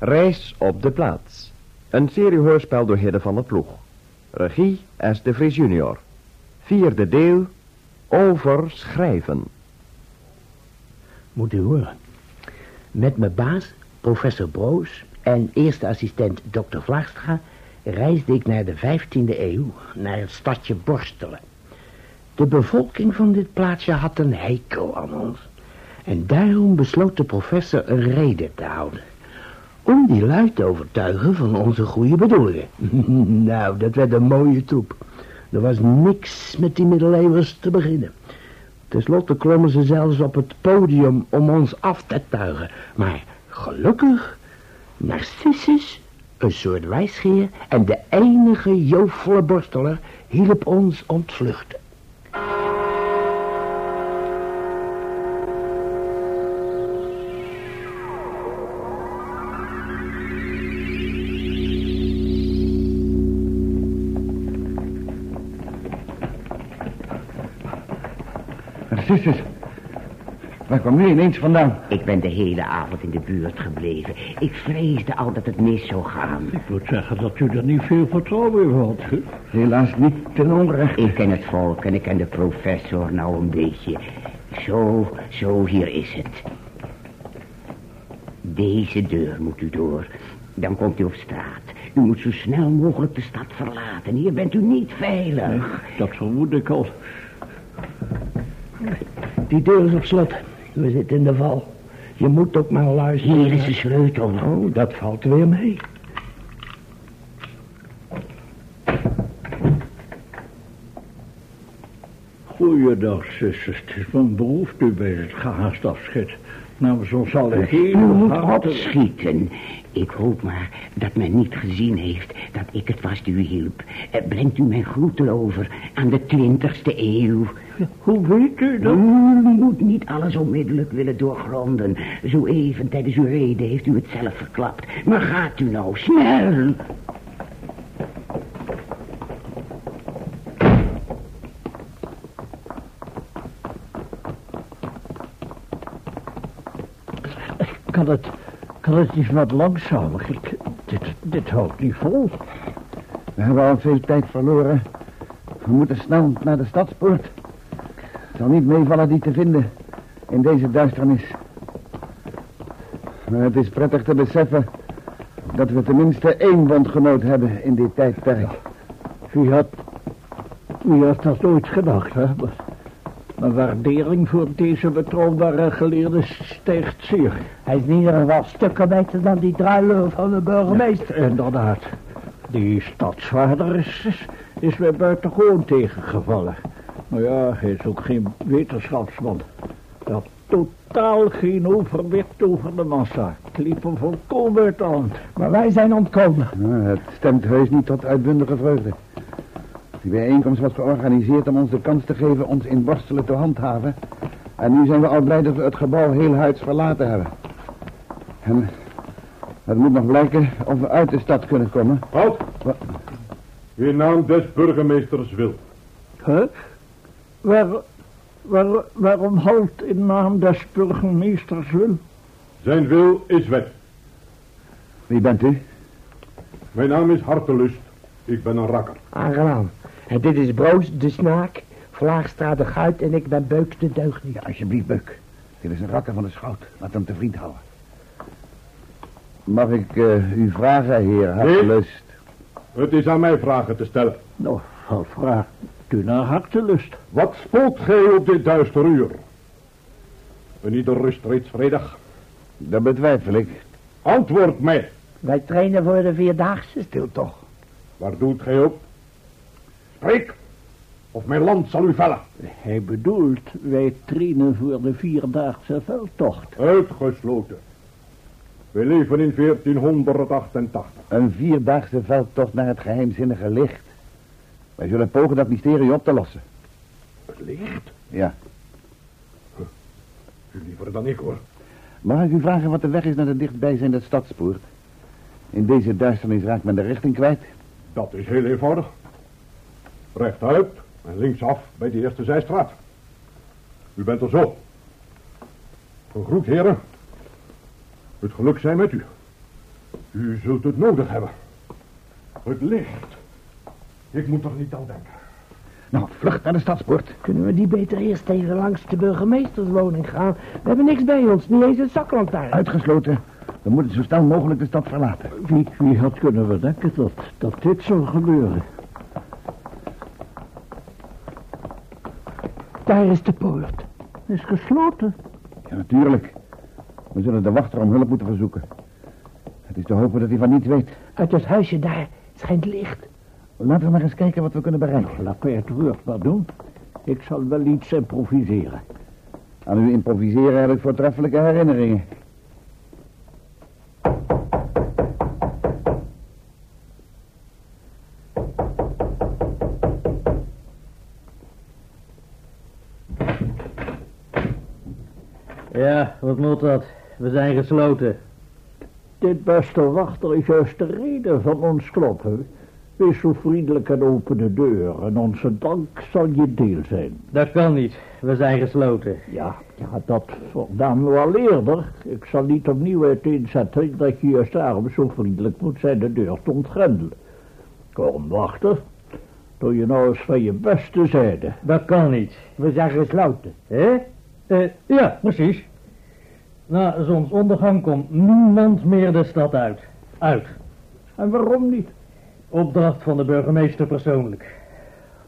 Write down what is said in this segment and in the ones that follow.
Reis op de plaats. Een seriehoorspel door Hidde van der Ploeg. Regie S. de Vries junior. Vierde deel. Over schrijven. Moet u horen. Met mijn baas, professor Broos en eerste assistent dokter Vlaagstra... reisde ik naar de 15e eeuw, naar het stadje Borstelen. De bevolking van dit plaatsje had een hekel aan ons. En daarom besloot de professor een reden te houden. Om die lui te overtuigen van onze goede bedoelingen. nou, dat werd een mooie troep. Er was niks met die middeleeuwers te beginnen. Ten slotte klommen ze zelfs op het podium om ons af te tuigen. Maar gelukkig, Narcissus, een soort wijsgeer en de enige joofvolle borsteler, hielp ons ontvluchten. Narcissus, waar kwam nu ineens vandaan? Ik ben de hele avond in de buurt gebleven. Ik vreesde al dat het mis zou gaan. Ik moet zeggen dat u er niet veel vertrouwen in had. Helaas niet ten onrechte. Ik ken het volk en ik ken de professor nou een beetje. Zo, zo, hier is het. Deze deur moet u door. Dan komt u op straat. U moet zo snel mogelijk de stad verlaten. Hier bent u niet veilig. Dat vermoed ik al. Die deur is op slot. We zitten in de val. Je moet ook maar luisteren. Hier is de sleutel. Oh, dat valt weer mee. Goeiedag, zusters. Het is mijn behoefte bij het gehaast afscheid. Nou, zo zal ik U heel moet opschieten. Ik hoop maar dat men niet gezien heeft dat ik het was die u hielp. Eh, Brengt u mijn groeten over aan de twintigste eeuw. Hoe weet u dat? U moet niet alles onmiddellijk willen doorgronden. Zo even tijdens uw reden heeft u het zelf verklapt. Maar gaat u nou snel. Kan het, niet wat langzamer? Ik, dit, dit houdt niet vol. We hebben al veel tijd verloren. We moeten snel naar de stadspoort. Het zal niet meevallen die te vinden in deze duisternis. Maar het is prettig te beseffen dat we tenminste één bondgenoot hebben in dit tijdperk. Wie had, wie had dat ooit gedacht, hè? Mijn waardering voor deze betrouwbare geleerde stijgt zeer. Hij is in ieder geval stukken beter dan die druiler van de burgemeester. Inderdaad. Die stadsvader is, is, is mij buitengewoon tegengevallen. Maar ja, hij is ook geen wetenschapsman. Hij had totaal geen overwicht over de massa. Het liep hem volkomen uit de hand. Maar wij zijn ontkomen. Nou, het stemt heus niet tot uitbundige vreugde. Die bijeenkomst was georganiseerd om ons de kans te geven ons in borstelen te handhaven. En nu zijn we al blij dat we het gebouw heel huids verlaten hebben. En het moet nog blijken of we uit de stad kunnen komen. Halt! Wat? In naam des burgemeesters wil. Huh? Waar, waar, waarom halt in naam des burgemeesters wil? Zijn wil is wet. Wie bent u? Mijn naam is Hartelust. Ik ben een rakker. Aangenaam. En dit is Broos de Snaak, Vlaagstraat de Guit en ik ben Beuk de Deugniet. Ja, alsjeblieft, Beuk. Dit is een rakker van de schout. Laat hem te vriend houden. Mag ik eh, u vragen, heer Hartelust? Het is aan mij vragen te stellen. Nou, wat vraagt u naar hartelust? Wat spoelt gij op dit duister uur? En ieder rust reeds vredig. Dat betwijfel ik. Antwoord mij. Wij trainen voor de Vierdaagse. Stil toch. Waar doet gij op? Spreek, of mijn land zal u vellen. Hij bedoelt, wij trainen voor de vierdaagse veldtocht. Uitgesloten. We leven in 1488. Een vierdaagse veldtocht naar het geheimzinnige licht. Wij zullen pogen dat mysterie op te lossen. Het licht? Ja. U liever dan ik hoor. Mag ik u vragen wat de weg is naar de dichtbijzijnde stadspoort? In deze duisternis raakt men de richting kwijt. Dat is heel eenvoudig. Rechtuit en linksaf bij de eerste zijstraat. U bent er zo. Gegroet, heren. Het geluk zij met u. U zult het nodig hebben. Het licht. Ik moet er niet aan denken. Nou, vlucht naar de stadspoort. Kunnen we die beter eerst even langs de burgemeesterswoning gaan? We hebben niks bij ons, niet eens een zaklantaarn. Uitgesloten. We moeten zo snel mogelijk de stad verlaten. Wie, wie had kunnen bedenken dat, dat dit zou gebeuren? Daar is de poort. Is gesloten. Ja, natuurlijk. We zullen de wachter om hulp moeten verzoeken. Het is te hopen dat hij van niets weet. Uit het huisje daar schijnt licht. Laten we maar eens kijken wat we kunnen bereiken. Laat mij het woord maar doen. Ik zal wel iets improviseren. Aan u improviseren heb ik voortreffelijke herinneringen. Wat dat? We zijn gesloten. Dit beste wachter is juist de reden van ons kloppen. Wees zo vriendelijk en open de deur en onze dank zal je deel zijn. Dat kan niet. We zijn gesloten. Ja, ja dat verdaan we al eerder. Ik zal niet opnieuw uiteenzetten dat je juist daarom zo vriendelijk moet zijn de deur te ontgrendelen. Kom, wachter. Doe je nou eens van je beste zijde. Dat kan niet. We zijn gesloten. Hé? Eh, ja, precies. Na zonsondergang komt niemand meer de stad uit. Uit. En waarom niet? Opdracht van de burgemeester persoonlijk.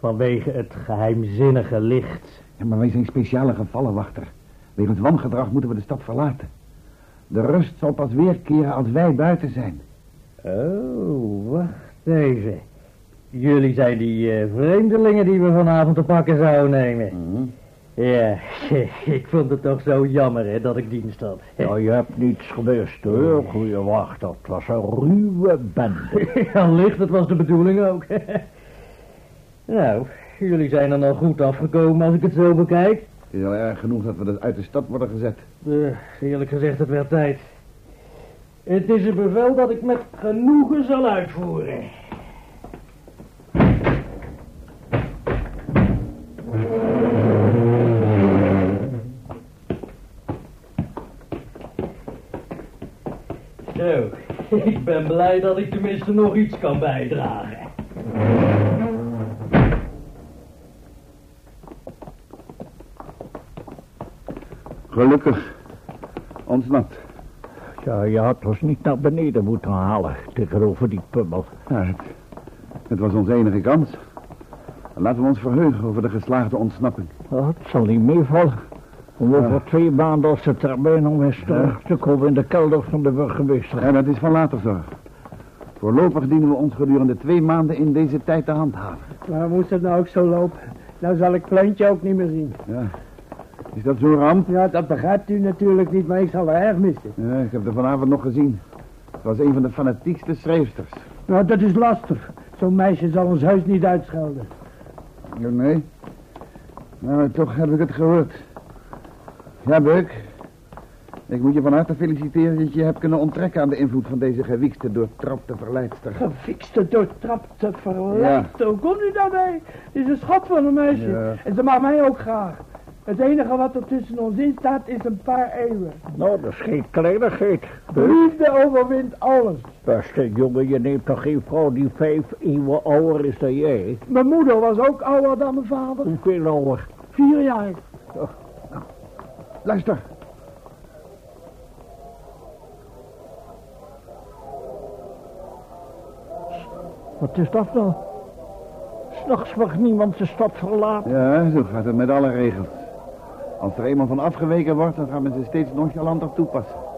Vanwege het geheimzinnige licht. Ja, maar wij zijn speciale gevallen, wachter. Wegens wangedrag moeten we de stad verlaten. De rust zal pas weerkeren als wij buiten zijn. Oh, wacht even. Jullie zijn die eh, vreemdelingen die we vanavond te pakken zouden nemen. Ja, ik vond het toch zo jammer hè, dat ik dienst had. Ja, je hebt niets gemist hoor, goeie wacht. Dat was een ruwe bende. Ja, licht, dat was de bedoeling ook. nou, jullie zijn er nog goed afgekomen als ik het zo bekijk. Het is al erg genoeg dat we dus uit de stad worden gezet. Eh, eerlijk gezegd, het werd tijd. Het is een bevel dat ik met genoegen zal uitvoeren. Ik ben blij dat ik tenminste nog iets kan bijdragen. Gelukkig. Ontsnapt. Ja, je had ons niet naar beneden moeten halen tegenover die pummel. Ja, het, het was onze enige kans. Laten we ons verheugen over de geslaagde ontsnapping. Het zal niet meevallen. Om over twee maanden als de termijn om eens terug te komen in de kelder van de burgemeester. Ja, dat is van later zorg. Voorlopig dienen we ons gedurende twee maanden in deze tijd te handhaven. Maar moest het nou ook zo lopen? Nou zal ik Kleintje ook niet meer zien. Ja. Is dat zo'n ramp? Ja, dat begrijpt u natuurlijk niet, maar ik zal haar erg missen. Ja, ik heb er vanavond nog gezien. Het was een van de fanatiekste schrijfsters. Nou, dat is lastig. Zo'n meisje zal ons huis niet uitschelden. Ja, nee. Nou, toch heb ik het gehoord. Ja, Beuk. Ik moet je van harte feliciteren dat je hebt kunnen onttrekken aan de invloed van deze gewiekste, doortrapte verleidster. Gefikste, doortrapte, verleid. Hoe kon u daarbij? Het is een schat van een meisje. Ja. En ze mag mij ook graag. Het enige wat er tussen ons in staat is een paar eeuwen. Nou, dat is geen kleinigheid. Liefde overwint alles. Beste jongen, je neemt toch geen vrouw die vijf eeuwen ouder is dan jij? Mijn moeder was ook ouder dan mijn vader. Hoeveel ouder? Vier jaar. Luister. Wat is dat nou? S'nachts mag niemand de stad verlaten. Ja, zo gaat het met alle regels. Als er eenmaal van afgeweken wordt, dan gaan we ze steeds nonchalanter toepassen.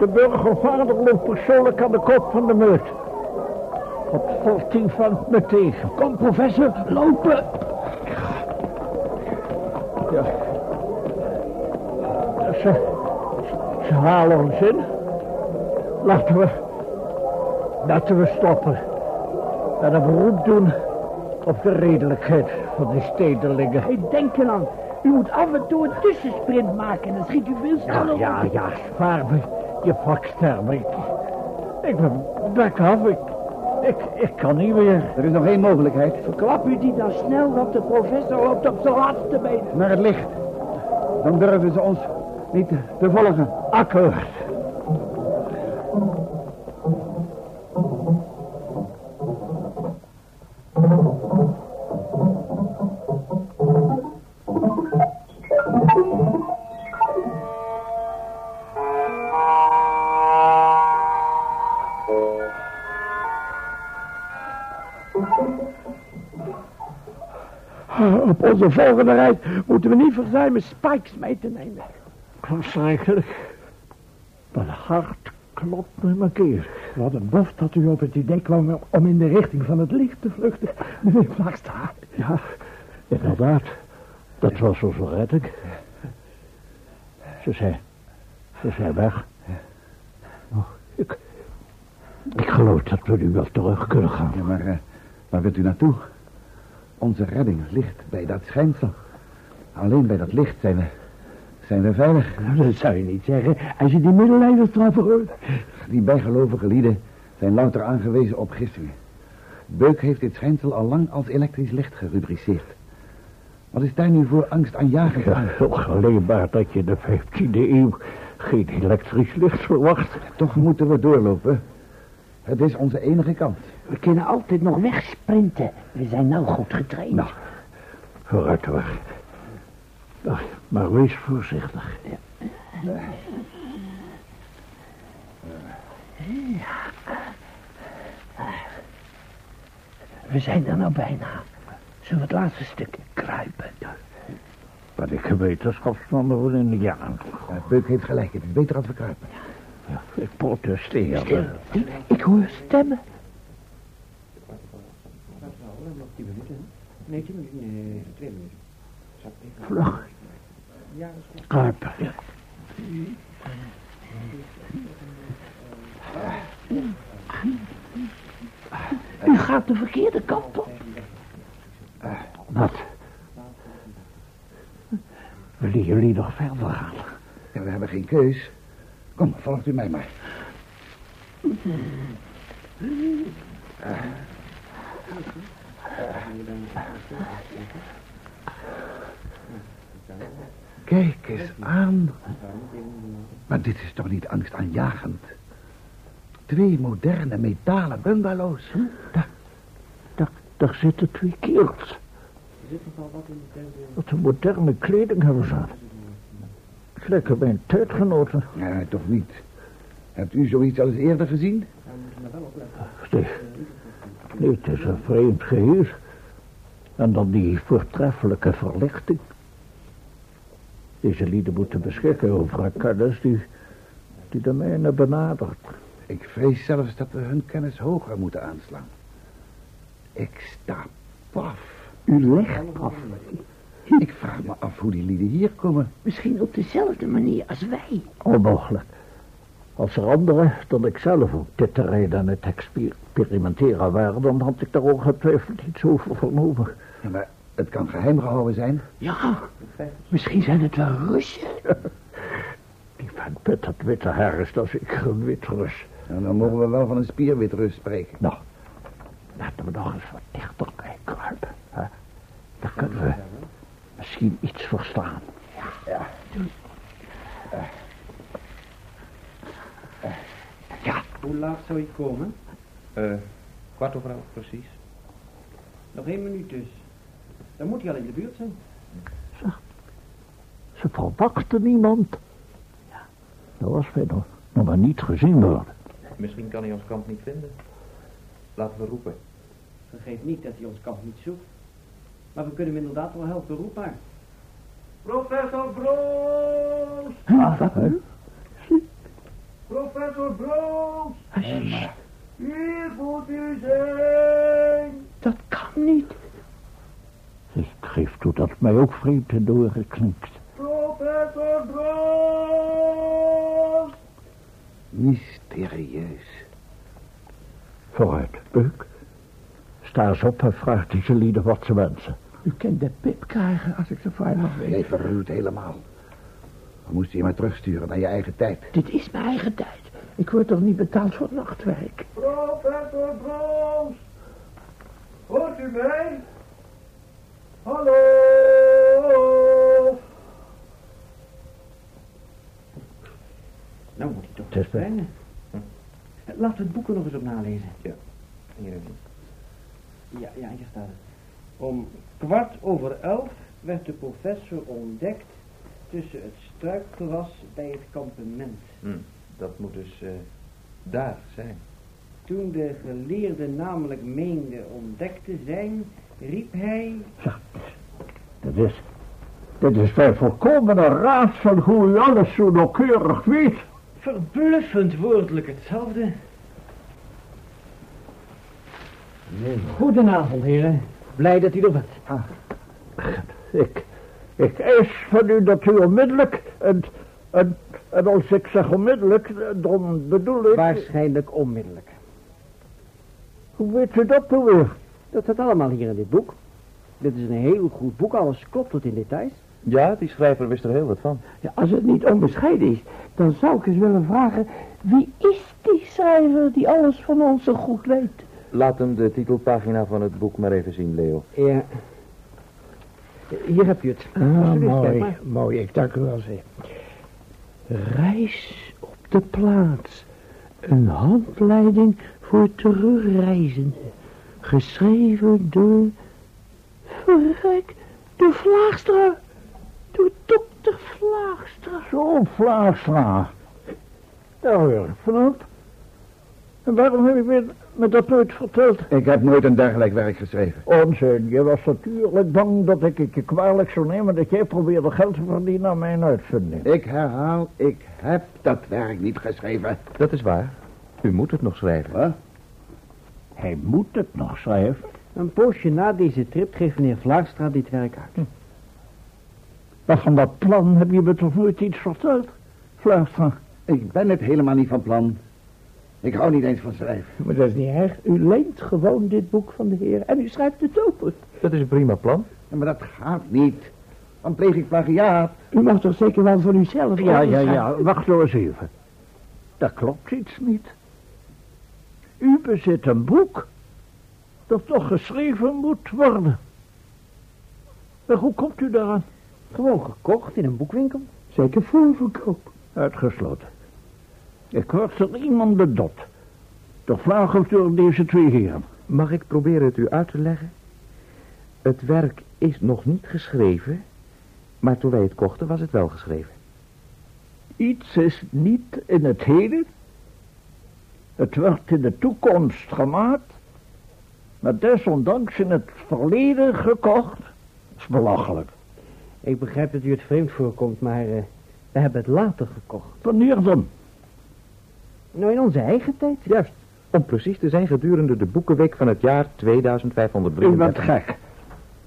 De burgervader loopt persoonlijk aan de kop van de meut. Wat valt die vent me tegen? Kom, professor, lopen. Ja. Ze, ze halen ons in. Laten we, laten we stoppen. En een beroep doen op de redelijkheid van die stedelingen. Hey, denk eraan. U moet af en toe een tussensprint maken. Dan schiet u veel Ja, sneller ja, op. ja, spaar me je vaksterm. Ik, ik ben bek af. Ik, Ik, ik kan niet meer. Er is nog één mogelijkheid. Verklap u die dan snel, want de professor loopt op zijn laatste benen. Naar het licht. Dan durven ze ons niet te volgen. Akkoord. Onze volgende reis moeten we niet verzuimen spikes mee te nemen. Verschrikkelijk. Mijn hart klopt nu mijn keer. Wat een bof dat u op het idee kwam om in de richting van het licht te vluchten, meneer Vlakstra. Ja, inderdaad. Dat was onze redding. Ze zijn, ze zijn weg. Oh, ik, ik geloof dat we nu wel terug kunnen gaan. Ja, maar eh, waar wilt u naartoe? Onze redding ligt bij dat schijnsel. Alleen bij dat licht zijn we, zijn we veilig. Dat zou je niet zeggen als je die middeleeuwen straffen hoort. Die bijgelovige lieden zijn louter aangewezen op gissingen. Beuk heeft dit schijnsel al lang als elektrisch licht gerubriceerd. Wat is daar nu voor angst aan jagen? Ja, heel geleerbaar dat je in de 15e eeuw geen elektrisch licht verwacht. Toch moeten we doorlopen. Het is onze enige kans. We kunnen altijd nog wegsprinten. We zijn nou goed getraind. Nou, vooruit de weg. Maar, maar wees voorzichtig. We zijn er nou bijna. Zullen we het laatste stuk kruipen? Wat ik wetenschapsman voor in de jaren. Ja, Beuk heeft gelijk. Het is beter als we kruipen. Ja, ik protesteer. Stil. Ik hoor stemmen. Vlug. Kruipen. U gaat de verkeerde kant op. Wat? Willen jullie nog verder gaan? Ja, we hebben geen keus. Kom, volgt u mij maar. Kijk eens aan. Maar dit is toch niet angstaanjagend? Twee moderne metalen bungalows. Daar, daar, daar zitten twee kerels. Wat een moderne kleding hebben ze aan. Bij een tijdgenoten. Ja, toch niet. Hebt u zoiets al eens eerder gezien? Nee. Nee, het is een vreemd geheel. En dan die voortreffelijke verlichting. Deze lieden moeten beschikken over een kennis die, die de mijne benadert. Ik vrees zelfs dat we hun kennis hoger moeten aanslaan. Ik sta paf. U legt af. Ik vraag me af hoe die lieden hier komen. Misschien op dezelfde manier als wij. Onmogelijk. Als er anderen dan ik zelf op dit terrein aan het experimenteren waren... dan had ik daar ongetwijfeld iets over vernomen. Ja, maar het kan geheim gehouden zijn. Ja, misschien zijn het wel Russen. Die vent met dat witte haar is dat zeker een witrus. Nou, dan mogen we wel van een spierwitrus spreken. Nou, laten we nog eens wat dichterbij kruipen. Hè? Dan kunnen we misschien iets verstaan. Hoe laat zou je komen? Eh, kwart over elf precies. Nog één minuut dus. Dan moet hij al in de buurt zijn. Ze verwachten niemand. Ja, dat was wij nog, nog maar niet gezien worden. Misschien kan hij ons kamp niet vinden. Laten we roepen. Vergeet niet dat hij ons kamp niet zoekt. Maar we kunnen hem inderdaad wel helpen. Roep maar. Professor Broos! Hè? Professor Broos! Hier moet u zijn! Dat kan niet. Ik geef toe dat het mij ook vreemd en doorgeklinkt. Professor Broos! Mysterieus. Vooruit, Beuk. Sta eens op en vraag deze lieden wat ze wensen. U kunt de pip krijgen als ik zo fijn mag Jij weten. verruwt helemaal. Dan moest je je maar terugsturen naar je eigen tijd. Dit is mijn eigen tijd. Ik word toch niet betaald voor nachtwerk? Professor Broos! u mij? Hallo? Nou moet hij toch Het is wel- verschijnen. Laten we het boek er nog eens op nalezen. Ja, hier. Ja, ja, hier staat het. Om kwart over elf werd de professor ontdekt tussen het struikgewas bij het kampement. Hm, dat moet dus eh, daar zijn. Toen de geleerde namelijk meende ontdekt te zijn, riep hij... Dat is, dit is bij volkomen een raadsel hoe u alles zo nauwkeurig weet. Verbluffend woordelijk hetzelfde. Goedenavond, heren. Blij dat u er bent. Ik, ik eis van u dat u onmiddellijk, en, en, en als ik zeg onmiddellijk, dan bedoel ik... Waarschijnlijk onmiddellijk. Hoe weet u dat nou weer? Dat staat allemaal hier in dit boek. Dit is een heel goed boek, alles klopt tot in details. Ja, die schrijver wist er heel wat van. Ja, als het niet onbescheiden is, dan zou ik eens willen vragen... wie is die schrijver die alles van ons zo goed weet? Laat hem de titelpagina van het boek maar even zien, Leo. Ja. Hier heb je het. Ah, mooi, maar. mooi, ik dank u wel zeer. Reis op de plaats. Een handleiding voor terugreizenden. Geschreven door... Verrek, door Vlaagstra. Door dokter Vlaagstra. Zo, Vlaastra. Daar hoor ik vanop. En waarom heb je me, me dat nooit verteld? Ik heb nooit een dergelijk werk geschreven. Onzin, je was natuurlijk bang dat ik het je kwalijk zou nemen dat jij probeerde geld te verdienen aan mijn uitvinding. Ik herhaal, ik heb dat werk niet geschreven. Dat is waar. U moet het nog schrijven. Wat? Hij moet het nog schrijven. Een poosje na deze trip geeft meneer Vlaagstra dit werk uit. Maar van dat plan heb je me toch nooit iets verteld, Vlaastra? Ik ben het helemaal niet van plan. Ik hou niet eens van schrijven. Maar dat is niet erg. U leent gewoon dit boek van de heer en u schrijft het open. Dat is een prima plan. Ja, maar dat gaat niet. Dan pleeg ik plagiaat. U mag toch zeker wel van uzelf... Ja, ja, alles ja, wacht nou eens even. Daar klopt iets niet. U bezit een boek dat toch geschreven moet worden. Maar hoe komt u daaraan? Gewoon gekocht in een boekwinkel. Zeker voorverkoop. Uitgesloten. Ik word er iemand bedot. Toch vragen door deze twee heren. Mag ik proberen het u uit te leggen? Het werk is nog niet geschreven, maar toen wij het kochten was het wel geschreven. Iets is niet in het heden. Het wordt in de toekomst gemaakt. Maar desondanks in het verleden gekocht. Dat is belachelijk. Ik begrijp dat u het vreemd voorkomt, maar eh, we hebben het later gekocht. Wanneer dan? Nou, in onze eigen tijd. Juist. Om precies te zijn gedurende de boekenweek van het jaar U 2533. bent gek.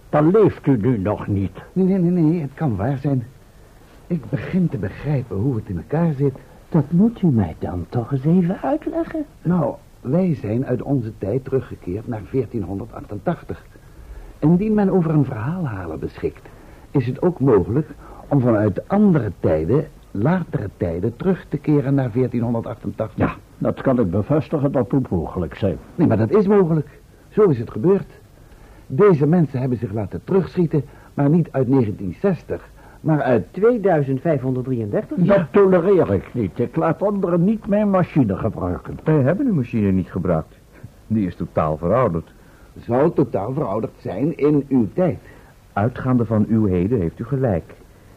Dan leeft u nu nog niet. Nee, nee, nee, nee, het kan waar zijn. Ik begin te begrijpen hoe het in elkaar zit. Dat moet u mij dan toch eens even uitleggen. Nou, wij zijn uit onze tijd teruggekeerd naar 1488. Indien men over een verhaalhaler beschikt, is het ook mogelijk om vanuit andere tijden, latere tijden, terug te keren naar 1488. Ja, dat kan ik bevestigen, dat moet mogelijk zijn. Nee, maar dat is mogelijk. Zo is het gebeurd. Deze mensen hebben zich laten terugschieten, maar niet uit 1960, maar uit... 2533? Dat tolereer ik niet. Ik laat anderen niet mijn machine gebruiken. Wij hebben uw machine niet gebruikt. Die is totaal verouderd. Zou totaal verouderd zijn in uw tijd. Uitgaande van uw heden heeft u gelijk.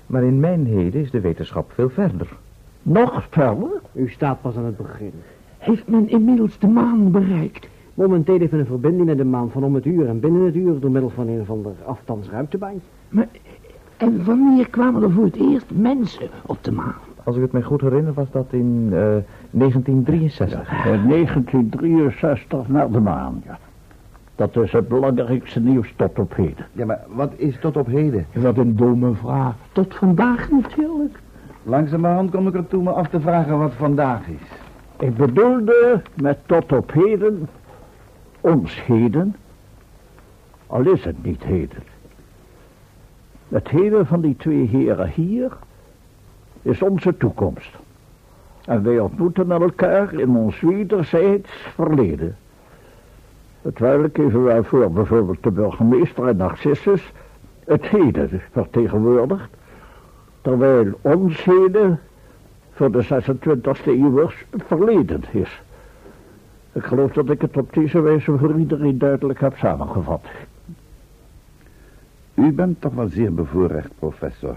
Maar in mijn heden is de wetenschap veel verder. Nog verder? U staat pas aan het begin. Heeft men inmiddels de maan bereikt? Momenteel heeft men een verbinding met de maan van om het uur en binnen het uur door middel van een of ander afstandsruimtebaan. Maar, en wanneer kwamen er voor het eerst mensen op de maan? Als ik het mij goed herinner was dat in eh, 1963. In 1963 naar de maan, ja. Dat is het belangrijkste nieuws tot op heden. Ja, maar wat is tot op heden? Wat een domme vraag. Tot vandaag natuurlijk. Langzamerhand kom ik ertoe me af te vragen wat vandaag is. Ik bedoelde met tot op heden, ons heden, al is het niet heden. Het heden van die twee heren hier is onze toekomst. En wij ontmoeten elkaar in ons wederzijds verleden. Terwijl ik evenwel voor bijvoorbeeld de burgemeester en Narcissus het heden vertegenwoordigt, terwijl ons heden voor de 26e eeuw het verleden is. Ik geloof dat ik het op deze wijze voor iedereen duidelijk heb samengevat. U bent toch wel zeer bevoorrecht, professor.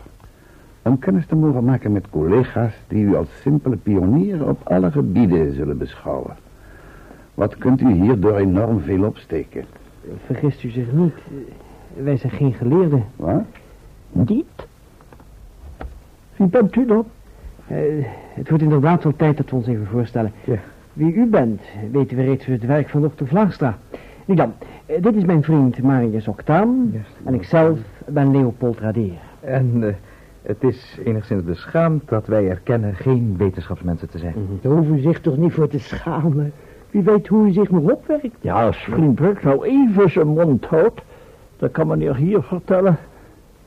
Om kennis te mogen maken met collega's die u als simpele pionier op alle gebieden zullen beschouwen. Wat kunt u hierdoor enorm veel opsteken? Vergist u zich niet. Wij zijn geen geleerden. Wat? Niet? Wie bent u dan? Eh, het wordt inderdaad wel tijd dat we ons even voorstellen. Ja. Wie u bent, weten we reeds uit het werk van dokter Vlaagstra. Nu dan, eh, dit is mijn vriend Marius Octaan. En ikzelf ben Leopold Radeer. En eh, het is enigszins beschaamd dat wij erkennen geen wetenschapsmensen te zijn. Daar hoeven u zich toch niet voor te schamen. Wie weet hoe u zich nog opwerkt. Ja, als nou even zijn mond houdt, dan kan meneer hier vertellen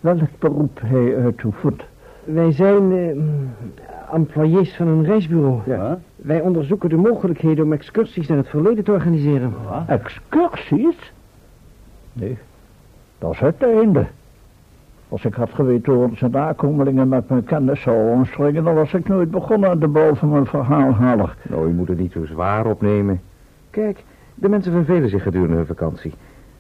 welk beroep hij uitoefent. Wij zijn eh, employés van een reisbureau. Ja. Wij onderzoeken de mogelijkheden om excursies naar het verleden te organiseren. Excursies? Nee, dat is het einde. Als ik had geweten hoe onze nakomelingen met mijn kennis zouden omspringen, dan was ik nooit begonnen aan de bouw van mijn verhaalhaler. Nou, u moet het niet zo zwaar opnemen. Kijk, de mensen vervelen zich gedurende hun vakantie.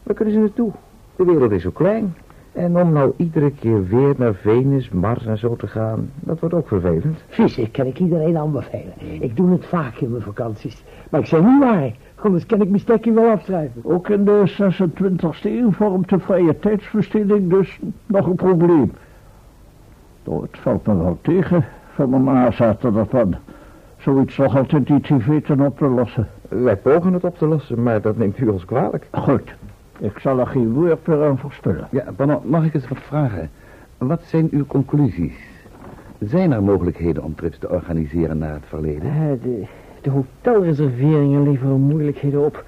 Waar kunnen ze naartoe? De wereld is zo klein. En om nou iedere keer weer naar Venus, Mars en zo te gaan, dat wordt ook vervelend. Vissen kan ik iedereen aanbevelen. Ik doe het vaak in mijn vakanties. Maar ik zeg niet waar, anders kan ik mijn stekje wel afschrijven. Ook in de 26e eeuw vormt de vrije tijdsbesteding dus nog een probleem. Nou, het valt me wel tegen van mijn nazaten ervan. Zoiets nog altijd iets te weten op te lossen. Wij pogen het op te lossen, maar dat neemt u ons kwalijk. Goed, ik zal er geen woord meer aan verspillen. Ja, Bannon, mag ik eens wat vragen? Wat zijn uw conclusies? Zijn er mogelijkheden om trips te organiseren naar het verleden? Eh, de, de hotelreserveringen leveren moeilijkheden op.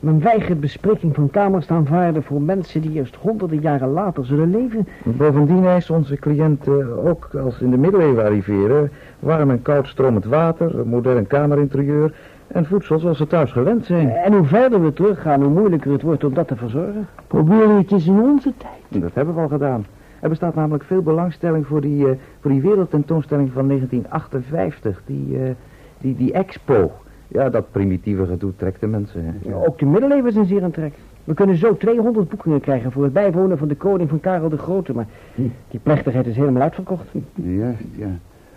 Men weigert bespreking van kamers te aanvaarden voor mensen die eerst honderden jaren later zullen leven. Bovendien eisen onze cliënten ook als in de middeleeuwen arriveren... warm en koud stromend water, een modern kamerinterieur... en voedsel zoals ze thuis gewend zijn. En hoe verder we teruggaan, hoe moeilijker het wordt om dat te verzorgen. Probeer het eens in onze tijd. Dat hebben we al gedaan. Er bestaat namelijk veel belangstelling voor die, eh, voor die wereldtentoonstelling van 1958. Die, eh, die, die expo. Ja, dat primitieve gedoe trekt de mensen. hè. Ook de middeleeuwen zijn zeer aan trek. We kunnen zo 200 boekingen krijgen voor het bijwonen van de koning van Karel de Grote. Maar die plechtigheid is helemaal uitverkocht. Juist, ja.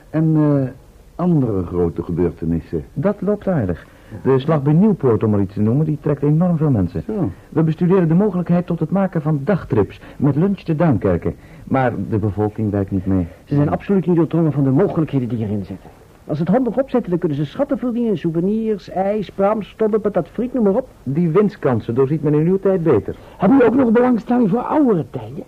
En eh, andere grote gebeurtenissen? Dat loopt aardig. De slag bij Nieuwpoort, om maar iets te noemen, die trekt enorm veel mensen. Zo. We bestuderen de mogelijkheid tot het maken van dagtrips met lunch te Duinkerken. Maar de bevolking werkt niet mee. Ze zijn absoluut niet doordrongen van de mogelijkheden die erin zitten. Als ze het handig opzetten, dan kunnen ze schatten verdienen. Souvenirs, ijs, praam, stodden, patat friet, noem maar op. Die winstkansen doorziet men in uw tijd beter. Hebben u ook nog belangstelling voor oudere tijden?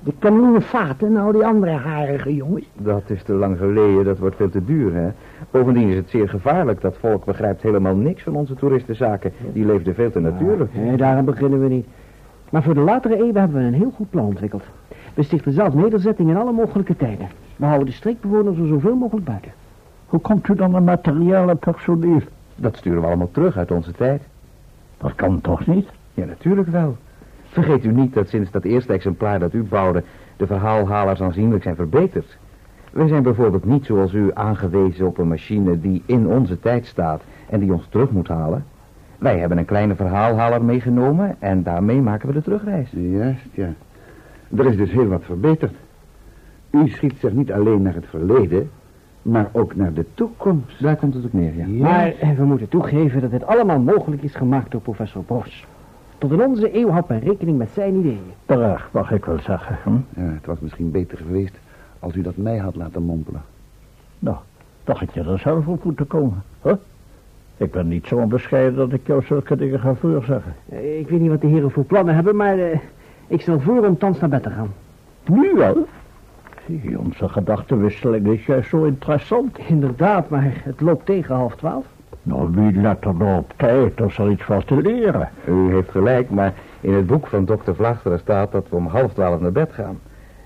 De kanoenen vaten en al die andere harige jongens. Dat is te lang geleden, dat wordt veel te duur, hè. Bovendien is het zeer gevaarlijk. Dat volk begrijpt helemaal niks van onze toeristenzaken. Die leefden veel te natuurlijk. Nee, daarom beginnen we niet. Maar voor de latere eeuwen hebben we een heel goed plan ontwikkeld. We stichten zelf nederzettingen in alle mogelijke tijden. We houden de streekbewoners er zoveel mogelijk buiten. Hoe komt u dan aan materiaal en personeel? Dat sturen we allemaal terug uit onze tijd. Dat kan toch niet? Ja, natuurlijk wel. Vergeet u niet dat sinds dat eerste exemplaar dat u bouwde... de verhaalhalers aanzienlijk zijn verbeterd. Wij zijn bijvoorbeeld niet zoals u aangewezen op een machine die in onze tijd staat... en die ons terug moet halen. Wij hebben een kleine verhaalhaler meegenomen... en daarmee maken we de terugreis. Juist, ja. Er is dus heel wat verbeterd. U schiet zich niet alleen naar het verleden, maar ook naar de toekomst. Daar komt het op neer, ja. Maar we moeten toegeven dat dit allemaal mogelijk is gemaakt door professor Bos. Tot in onze eeuw had men rekening met zijn ideeën. Terecht, mag ik wel zeggen. Hm? Ja, het was misschien beter geweest als u dat mij had laten mompelen. Nou, toch had je er zelf op moeten komen. Huh? Ik ben niet zo onbescheiden dat ik jou zulke dingen ga voorzeggen. Eh, Ik weet niet wat de heren voor plannen hebben, maar eh, ik stel voor om thans naar bed te gaan. Nu wel? Onze gedachtenwisseling is juist zo interessant. Inderdaad, maar het loopt tegen half twaalf. Nou, wie let er nou op tijd? Is er iets van te leren. U heeft gelijk, maar in het boek van dokter Vlachteren staat dat we om half twaalf naar bed gaan.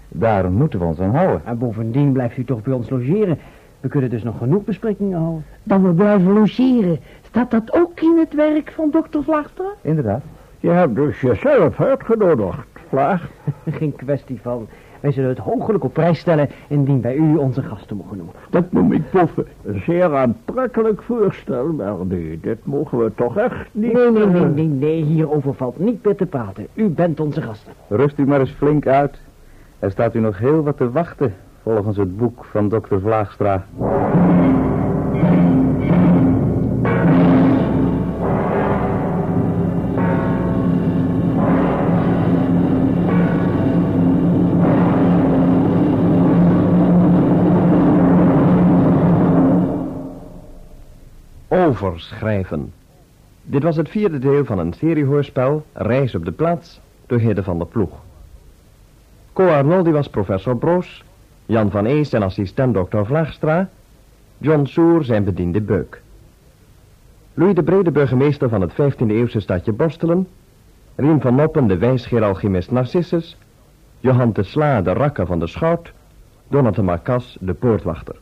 Daar moeten we ons aan houden. En bovendien blijft u toch bij ons logeren. We kunnen dus nog genoeg besprekingen houden. Dan we blijven logeren. Staat dat ook in het werk van dokter Vlagstra? Inderdaad. Je hebt dus jezelf uitgenodigd, Vlaag. Geen kwestie van. Wij zullen het hoogelijk op prijs stellen indien wij u onze gasten mogen noemen. Dat noem ik poffen. Een zeer aantrekkelijk voorstel, maar nee, dit mogen we toch echt niet... Nee, nee, nee, nee, nee, hierover valt niet meer te praten. U bent onze gasten. Rust u maar eens flink uit. Er staat u nog heel wat te wachten, volgens het boek van dokter Vlaagstra. Overschrijven. Dit was het vierde deel van een seriehoorspel Reis op de plaats door Hidde van der Ploeg. Co Arnoldi was professor Broos, Jan van Ees zijn assistent dokter Vlaagstra, John Soer zijn bediende Beuk. Louis de Brede burgemeester van het 15e eeuwse stadje Borstelen, Rien van Noppen de wijsgeer alchemist Narcissus, Johan de Sla de rakker van de schout, Donat de Marcas de poortwachter.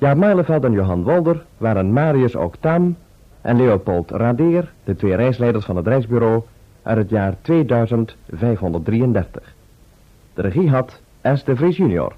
Jaap Maleveld en Johan Wolder waren Marius Octaam en Leopold Radeer, de twee reisleiders van het reisbureau, uit het jaar 2533. De regie had S. de Vries junior.